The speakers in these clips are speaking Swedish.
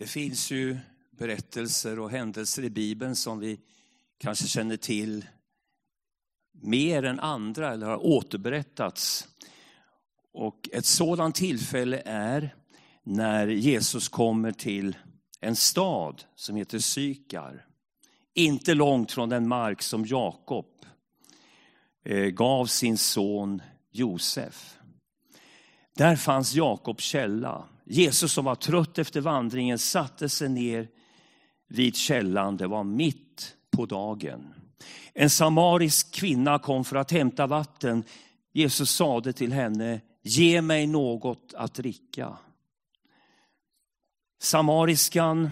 Det finns ju berättelser och händelser i Bibeln som vi kanske känner till mer än andra eller har återberättats. Och ett sådant tillfälle är när Jesus kommer till en stad som heter Sykar. Inte långt från den mark som Jakob eh, gav sin son Josef. Där fanns Jakobs källa. Jesus som var trött efter vandringen satte sig ner vid källan. Det var mitt på dagen. En samarisk kvinna kom för att hämta vatten. Jesus sade till henne, ge mig något att dricka. Samariskan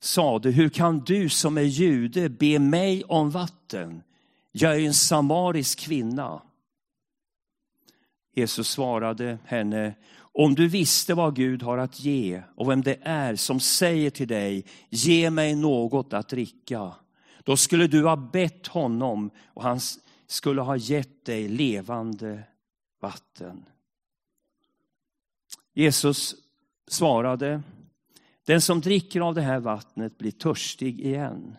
sade, hur kan du som är jude be mig om vatten? Jag är en samarisk kvinna. Jesus svarade henne, om du visste vad Gud har att ge och vem det är som säger till dig, ge mig något att dricka. Då skulle du ha bett honom och han skulle ha gett dig levande vatten. Jesus svarade, den som dricker av det här vattnet blir törstig igen.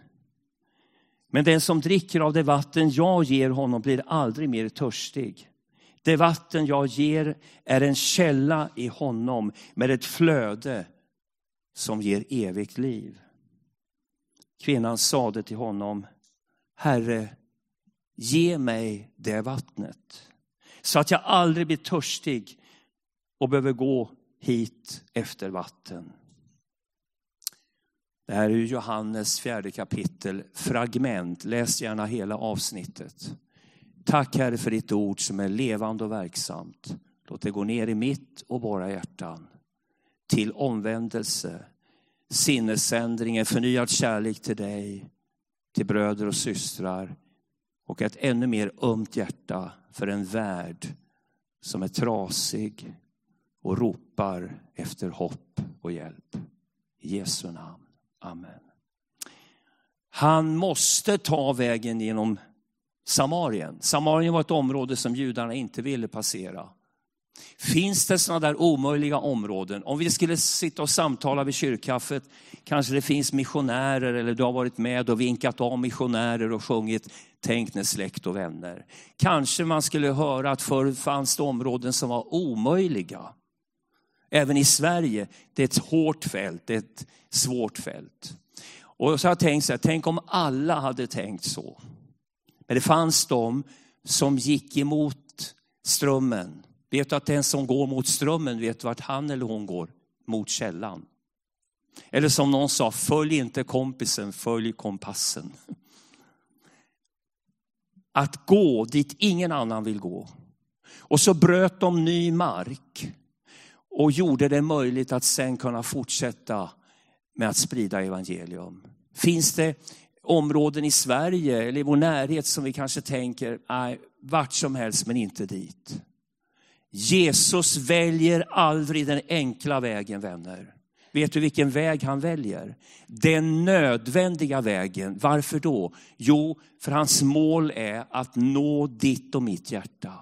Men den som dricker av det vatten jag ger honom blir aldrig mer törstig. Det vatten jag ger är en källa i honom med ett flöde som ger evigt liv. Kvinnan sade till honom, Herre, ge mig det vattnet så att jag aldrig blir törstig och behöver gå hit efter vatten. Det här är Johannes fjärde kapitel, fragment. Läs gärna hela avsnittet. Tack Herre för ditt ord som är levande och verksamt. Låt det gå ner i mitt och våra hjärtan till omvändelse, sinnesändring, en förnyad kärlek till dig, till bröder och systrar och ett ännu mer ömt hjärta för en värld som är trasig och ropar efter hopp och hjälp. I Jesu namn. Amen. Han måste ta vägen genom Samarien. Samarien var ett område som judarna inte ville passera. Finns det sådana där omöjliga områden? Om vi skulle sitta och samtala vid kyrkkaffet, kanske det finns missionärer eller du har varit med och vinkat av missionärer och sjungit Tänk när släkt och vänner. Kanske man skulle höra att förr fanns det områden som var omöjliga. Även i Sverige, det är ett hårt fält, det är ett svårt fält. Och så har jag tänkt så här, tänk om alla hade tänkt så. Men det fanns de som gick emot strömmen. Vet du att den som går mot strömmen vet vart han eller hon går? Mot källan. Eller som någon sa, följ inte kompisen, följ kompassen. Att gå dit ingen annan vill gå. Och så bröt de ny mark och gjorde det möjligt att sen kunna fortsätta med att sprida evangelium. Finns det områden i Sverige eller i vår närhet som vi kanske tänker, nej, vart som helst men inte dit. Jesus väljer aldrig den enkla vägen vänner. Vet du vilken väg han väljer? Den nödvändiga vägen. Varför då? Jo, för hans mål är att nå ditt och mitt hjärta.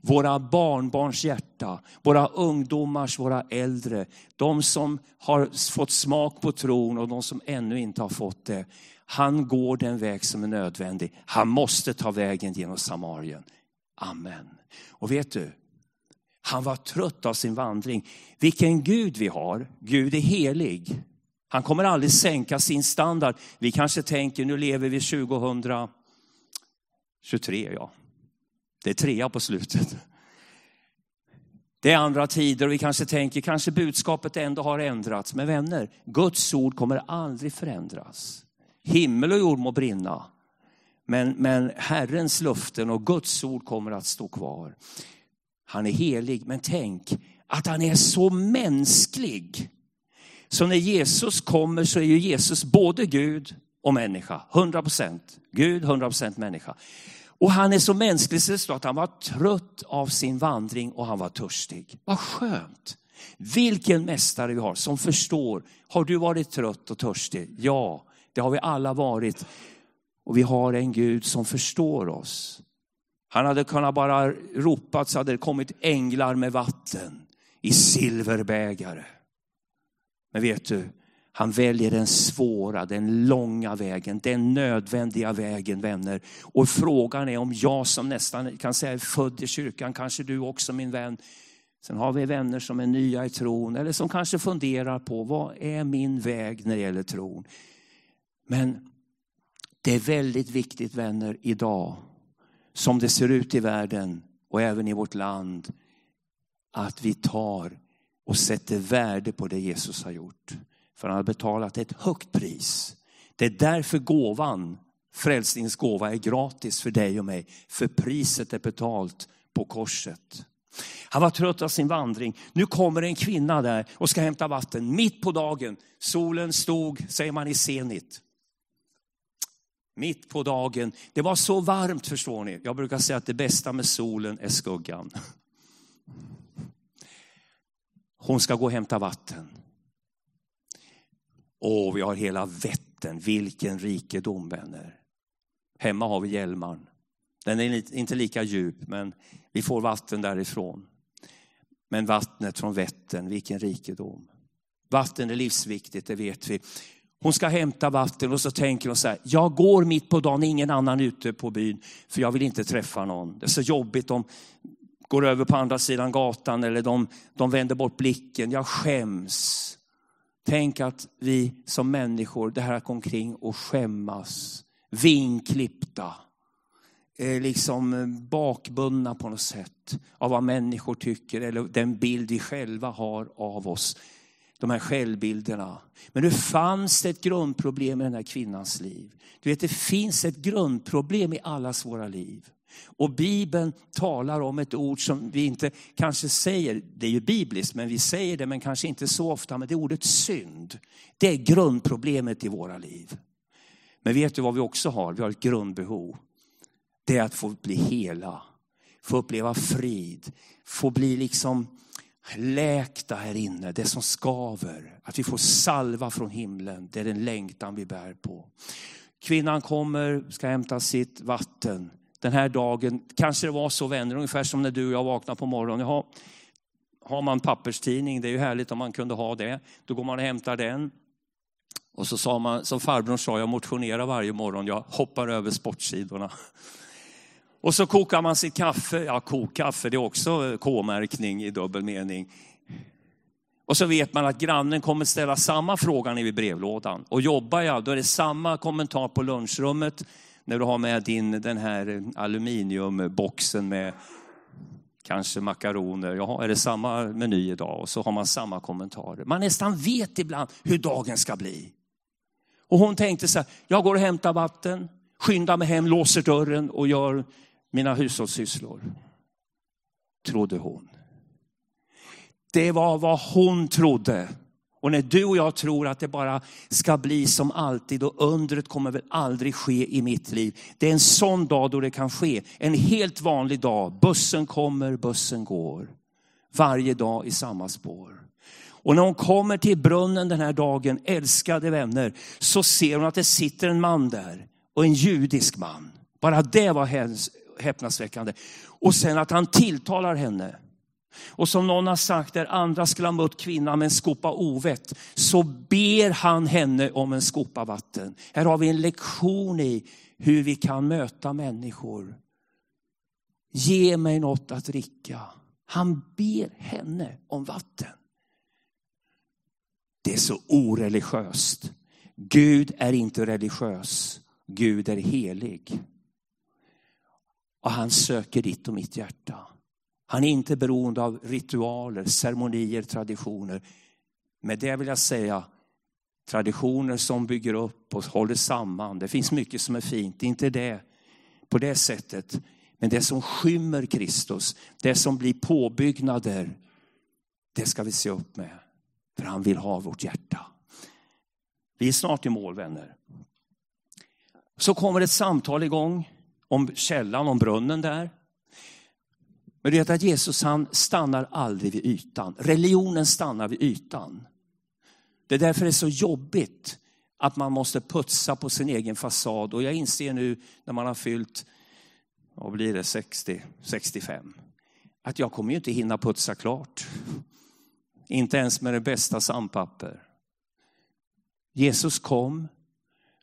Våra barnbarns hjärta, våra ungdomars, våra äldre, de som har fått smak på tron och de som ännu inte har fått det. Han går den väg som är nödvändig. Han måste ta vägen genom Samarien. Amen. Och vet du, han var trött av sin vandring. Vilken Gud vi har. Gud är helig. Han kommer aldrig sänka sin standard. Vi kanske tänker, nu lever vi 2023, ja. Det är trea på slutet. Det är andra tider och vi kanske tänker, kanske budskapet ändå har ändrats. Men vänner, Guds ord kommer aldrig förändras. Himmel och jord må brinna. Men, men Herrens luften och Guds ord kommer att stå kvar. Han är helig, men tänk att han är så mänsklig. Så när Jesus kommer så är ju Jesus både Gud och människa. 100 procent Gud, 100 procent människa. Och han är så mänsklig så att han var trött av sin vandring och han var törstig. Vad skönt. Vilken mästare vi har som förstår. Har du varit trött och törstig? Ja, det har vi alla varit. Och vi har en Gud som förstår oss. Han hade kunnat bara ropat så hade det kommit änglar med vatten i silverbägare. Men vet du, Han väljer den svåra, den långa vägen, den nödvändiga vägen vänner. Och frågan är om jag som nästan kan säga är född i kyrkan, kanske du också min vän. Sen har vi vänner som är nya i tron eller som kanske funderar på vad är min väg när det gäller tron. Men det är väldigt viktigt vänner idag, som det ser ut i världen och även i vårt land, att vi tar och sätter värde på det Jesus har gjort. För han har betalat ett högt pris. Det är därför gåvan, frälsningens gåva är gratis för dig och mig. För priset är betalt på korset. Han var trött av sin vandring. Nu kommer en kvinna där och ska hämta vatten mitt på dagen. Solen stod, säger man i senit. Mitt på dagen. Det var så varmt förstår ni. Jag brukar säga att det bästa med solen är skuggan. Hon ska gå och hämta vatten. Åh, vi har hela Vättern, vilken rikedom vänner. Hemma har vi Hjälmaren. Den är inte lika djup, men vi får vatten därifrån. Men vattnet från Vättern, vilken rikedom. Vatten är livsviktigt, det vet vi. Hon ska hämta vatten och så tänker hon så här, jag går mitt på dagen, ingen annan ute på byn, för jag vill inte träffa någon. Det är så jobbigt, de går över på andra sidan gatan eller de, de vänder bort blicken. Jag skäms. Tänk att vi som människor, det här att gå omkring och skämmas, vinklippta, eh, liksom eh, bakbundna på något sätt av vad människor tycker eller den bild vi själva har av oss. De här självbilderna. Men nu fanns det ett grundproblem i den här kvinnans liv. Du vet, det finns ett grundproblem i allas våra liv. Och Bibeln talar om ett ord som vi inte kanske säger, det är ju bibliskt, men vi säger det men kanske inte så ofta, men det är ordet synd. Det är grundproblemet i våra liv. Men vet du vad vi också har? Vi har ett grundbehov. Det är att få bli hela, få uppleva frid, få bli liksom läkta här inne, det som skaver. Att vi får salva från himlen, det är den längtan vi bär på. Kvinnan kommer, ska hämta sitt vatten den här dagen. Kanske det var så vänner, ungefär som när du och jag vaknar på morgonen. Jaha, har man papperstidning, det är ju härligt om man kunde ha det. Då går man och hämtar den. Och så sa man, som farbrorn sa, jag motionerar varje morgon, jag hoppar över sportsidorna. Och så kokar man sitt kaffe, ja kokkaffe det är också eh, K-märkning i dubbel mening. Och så vet man att grannen kommer ställa samma fråga i brevlådan. Och jobbar jag, då är det samma kommentar på lunchrummet när du har med din den här eh, aluminiumboxen med kanske makaroner. Jaha, är det samma meny idag? Och så har man samma kommentarer. Man nästan vet ibland hur dagen ska bli. Och hon tänkte så här, jag går och hämtar vatten, skyndar mig hem, låser dörren och gör mina hushållssysslor. Trodde hon. Det var vad hon trodde. Och när du och jag tror att det bara ska bli som alltid och undret kommer väl aldrig ske i mitt liv. Det är en sån dag då det kan ske. En helt vanlig dag. Bussen kommer, bussen går. Varje dag i samma spår. Och när hon kommer till brunnen den här dagen, älskade vänner, så ser hon att det sitter en man där. Och en judisk man. Bara det var hennes häpnadsväckande. Och sen att han tilltalar henne. Och som någon har sagt, där andra skulle ha mött kvinnan med en skopa ovett, så ber han henne om en skopa vatten. Här har vi en lektion i hur vi kan möta människor. Ge mig något att dricka. Han ber henne om vatten. Det är så oreligiöst. Gud är inte religiös. Gud är helig. Och han söker ditt och mitt hjärta. Han är inte beroende av ritualer, ceremonier, traditioner. Med det vill jag säga traditioner som bygger upp och håller samman. Det finns mycket som är fint, det är inte det på det sättet. Men det som skymmer Kristus, det som blir påbyggnader, det ska vi se upp med. För han vill ha vårt hjärta. Vi är snart i mål vänner. Så kommer ett samtal igång om källan, om brunnen där. Men du vet att Jesus han stannar aldrig vid ytan. Religionen stannar vid ytan. Det är därför det är så jobbigt att man måste putsa på sin egen fasad. Och jag inser nu när man har fyllt, vad blir det, 60, 65. Att jag kommer ju inte hinna putsa klart. Inte ens med det bästa sandpapper. Jesus kom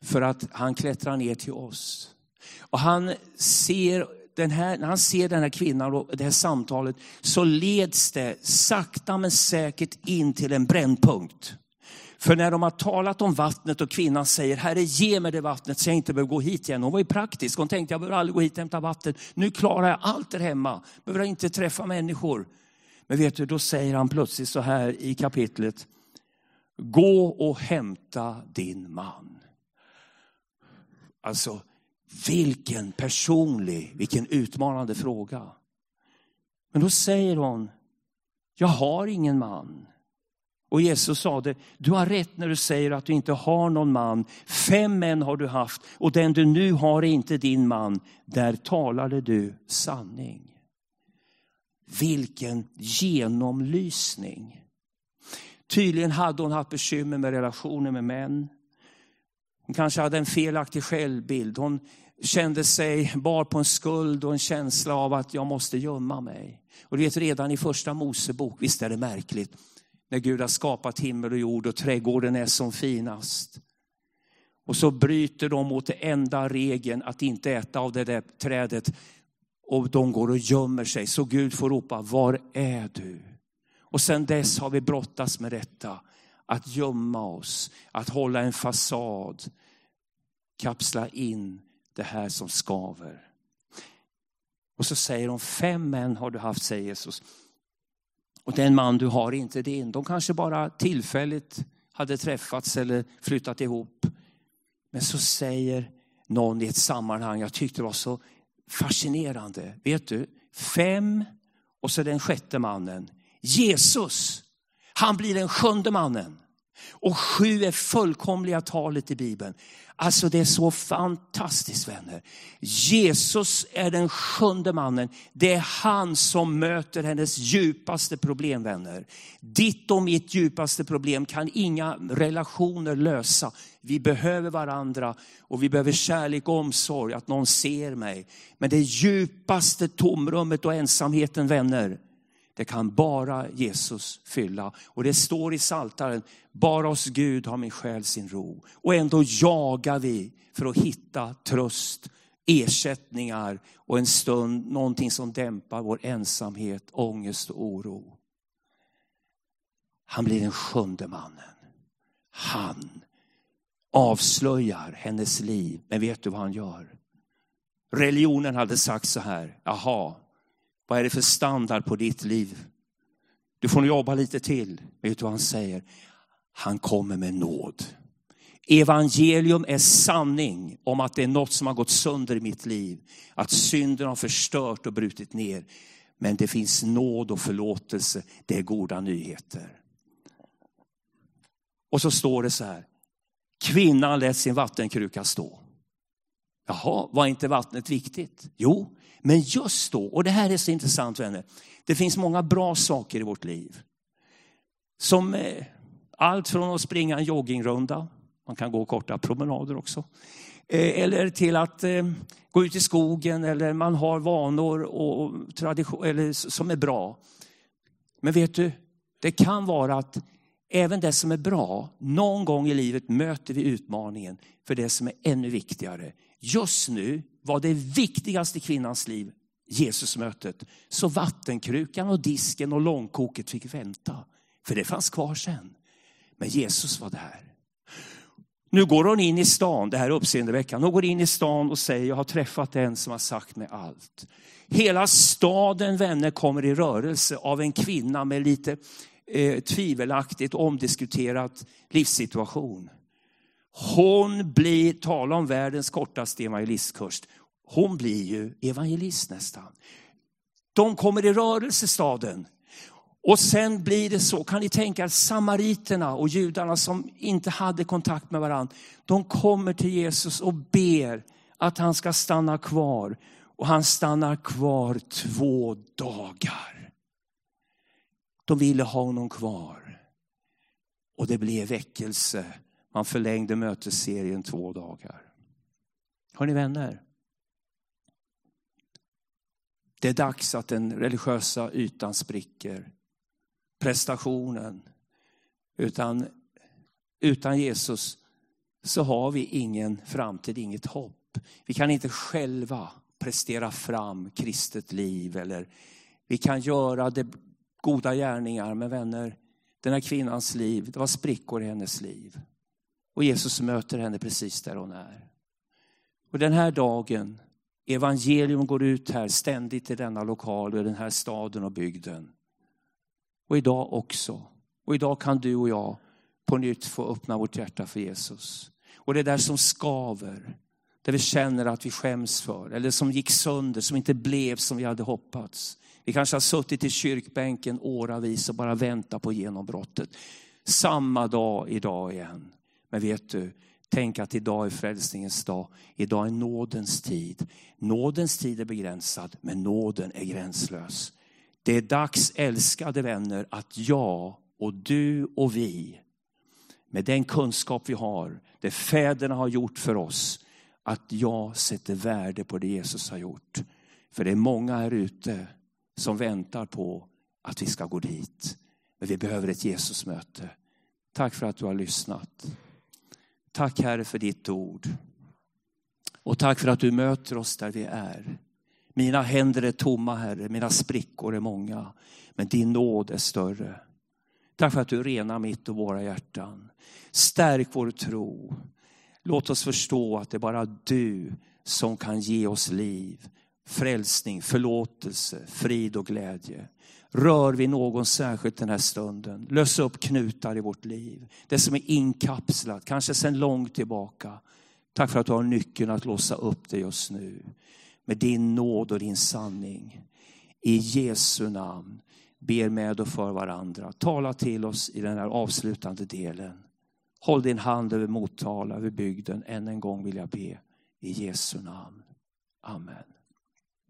för att han klättrar ner till oss. Och han ser den här, när han ser den här kvinnan och det här samtalet så leds det sakta men säkert in till en brännpunkt. För när de har talat om vattnet och kvinnan säger, Herre ge mig det vattnet så jag inte behöver gå hit igen. Hon var ju praktisk, hon tänkte jag behöver aldrig gå hit och hämta vatten. Nu klarar jag allt där hemma, behöver inte träffa människor. Men vet du, då säger han plötsligt så här i kapitlet, gå och hämta din man. Alltså, vilken personlig, vilken utmanande fråga. Men då säger hon, jag har ingen man. Och Jesus sa det, du har rätt när du säger att du inte har någon man. Fem män har du haft och den du nu har är inte din man. Där talade du sanning. Vilken genomlysning. Tydligen hade hon haft bekymmer med relationer med män. Hon kanske hade en felaktig självbild. Hon kände sig bar på en skuld och en känsla av att jag måste gömma mig. Och du vet redan i första Mosebok, visst är det märkligt, när Gud har skapat himmel och jord och trädgården är som finast. Och så bryter de mot den enda regeln att inte äta av det där trädet och de går och gömmer sig. Så Gud får ropa, var är du? Och sen dess har vi brottats med detta. Att gömma oss, att hålla en fasad, kapsla in det här som skaver. Och så säger de, fem män har du haft, säger Jesus. Och den man du har är inte din. De kanske bara tillfälligt hade träffats eller flyttat ihop. Men så säger någon i ett sammanhang, jag tyckte det var så fascinerande. Vet du, fem och så den sjätte mannen. Jesus, han blir den sjunde mannen. Och sju är fullkomliga talet i Bibeln. Alltså det är så fantastiskt vänner. Jesus är den sjunde mannen. Det är han som möter hennes djupaste problem vänner. Ditt och mitt djupaste problem kan inga relationer lösa. Vi behöver varandra och vi behöver kärlek och omsorg, att någon ser mig. Men det djupaste tomrummet och ensamheten vänner, det kan bara Jesus fylla. Och det står i Saltaren, bara hos Gud har min själ sin ro. Och ändå jagar vi för att hitta tröst, ersättningar och en stund någonting som dämpar vår ensamhet, ångest och oro. Han blir den sjunde mannen. Han avslöjar hennes liv. Men vet du vad han gör? Religionen hade sagt så här, jaha, vad är det för standard på ditt liv? Du får nog jobba lite till. Vet du vad han säger? Han kommer med nåd. Evangelium är sanning om att det är något som har gått sönder i mitt liv. Att synden har förstört och brutit ner. Men det finns nåd och förlåtelse. Det är goda nyheter. Och så står det så här. Kvinnan lät sin vattenkruka stå. Jaha, var inte vattnet viktigt? Jo, men just då, och det här är så intressant vänner, det finns många bra saker i vårt liv. Som eh, allt från att springa en joggingrunda, man kan gå korta promenader också, eh, eller till att eh, gå ut i skogen eller man har vanor och tradition, eller, som är bra. Men vet du, det kan vara att även det som är bra, någon gång i livet möter vi utmaningen för det som är ännu viktigare. Just nu var det viktigaste i kvinnans liv Jesusmötet. Så vattenkrukan och disken och långkoket fick vänta. För det fanns kvar sen. Men Jesus var där. Nu går hon in i stan, det här är uppseendeväckande. Hon går in i stan och säger, jag har träffat en som har sagt mig allt. Hela staden, vänner, kommer i rörelse av en kvinna med lite eh, tvivelaktigt omdiskuterat livssituation. Hon blir, tala om världens kortaste evangelistkurs, hon blir ju evangelist nästan. De kommer i rörelse staden. Och sen blir det så, kan ni tänka er samariterna och judarna som inte hade kontakt med varandra. De kommer till Jesus och ber att han ska stanna kvar. Och han stannar kvar två dagar. De ville ha honom kvar. Och det blev väckelse. Man förlängde mötesserien två dagar. Har ni vänner? Det är dags att den religiösa ytan spricker. Prestationen. Utan Utan Jesus så har vi ingen framtid, inget hopp. Vi kan inte själva prestera fram kristet liv eller vi kan göra det goda gärningar. Men vänner, den här kvinnans liv, det var sprickor i hennes liv. Och Jesus möter henne precis där hon är. Och den här dagen, evangelium går ut här ständigt i denna lokal och i den här staden och bygden. Och idag också. Och idag kan du och jag på nytt få öppna vårt hjärta för Jesus. Och det där som skaver, det vi känner att vi skäms för, eller som gick sönder, som inte blev som vi hade hoppats. Vi kanske har suttit i kyrkbänken åravis och bara väntat på genombrottet. Samma dag idag igen. Men vet du, tänk att idag är frälsningens dag. Idag är nådens tid. Nådens tid är begränsad, men nåden är gränslös. Det är dags, älskade vänner, att jag och du och vi, med den kunskap vi har, det fäderna har gjort för oss, att jag sätter värde på det Jesus har gjort. För det är många här ute som väntar på att vi ska gå dit. Men vi behöver ett Jesusmöte. Tack för att du har lyssnat. Tack Herre för ditt ord. Och tack för att du möter oss där vi är. Mina händer är tomma Herre, mina sprickor är många. Men din nåd är större. Tack för att du renar mitt och våra hjärtan. Stärk vår tro. Låt oss förstå att det är bara du som kan ge oss liv, frälsning, förlåtelse, frid och glädje. Rör vi någon särskilt den här stunden, lös upp knutar i vårt liv. Det som är inkapslat, kanske sedan långt tillbaka. Tack för att du har nyckeln att låsa upp det just nu. Med din nåd och din sanning. I Jesu namn ber med och för varandra. Tala till oss i den här avslutande delen. Håll din hand över Motala, över bygden. Än en gång vill jag be i Jesu namn. Amen.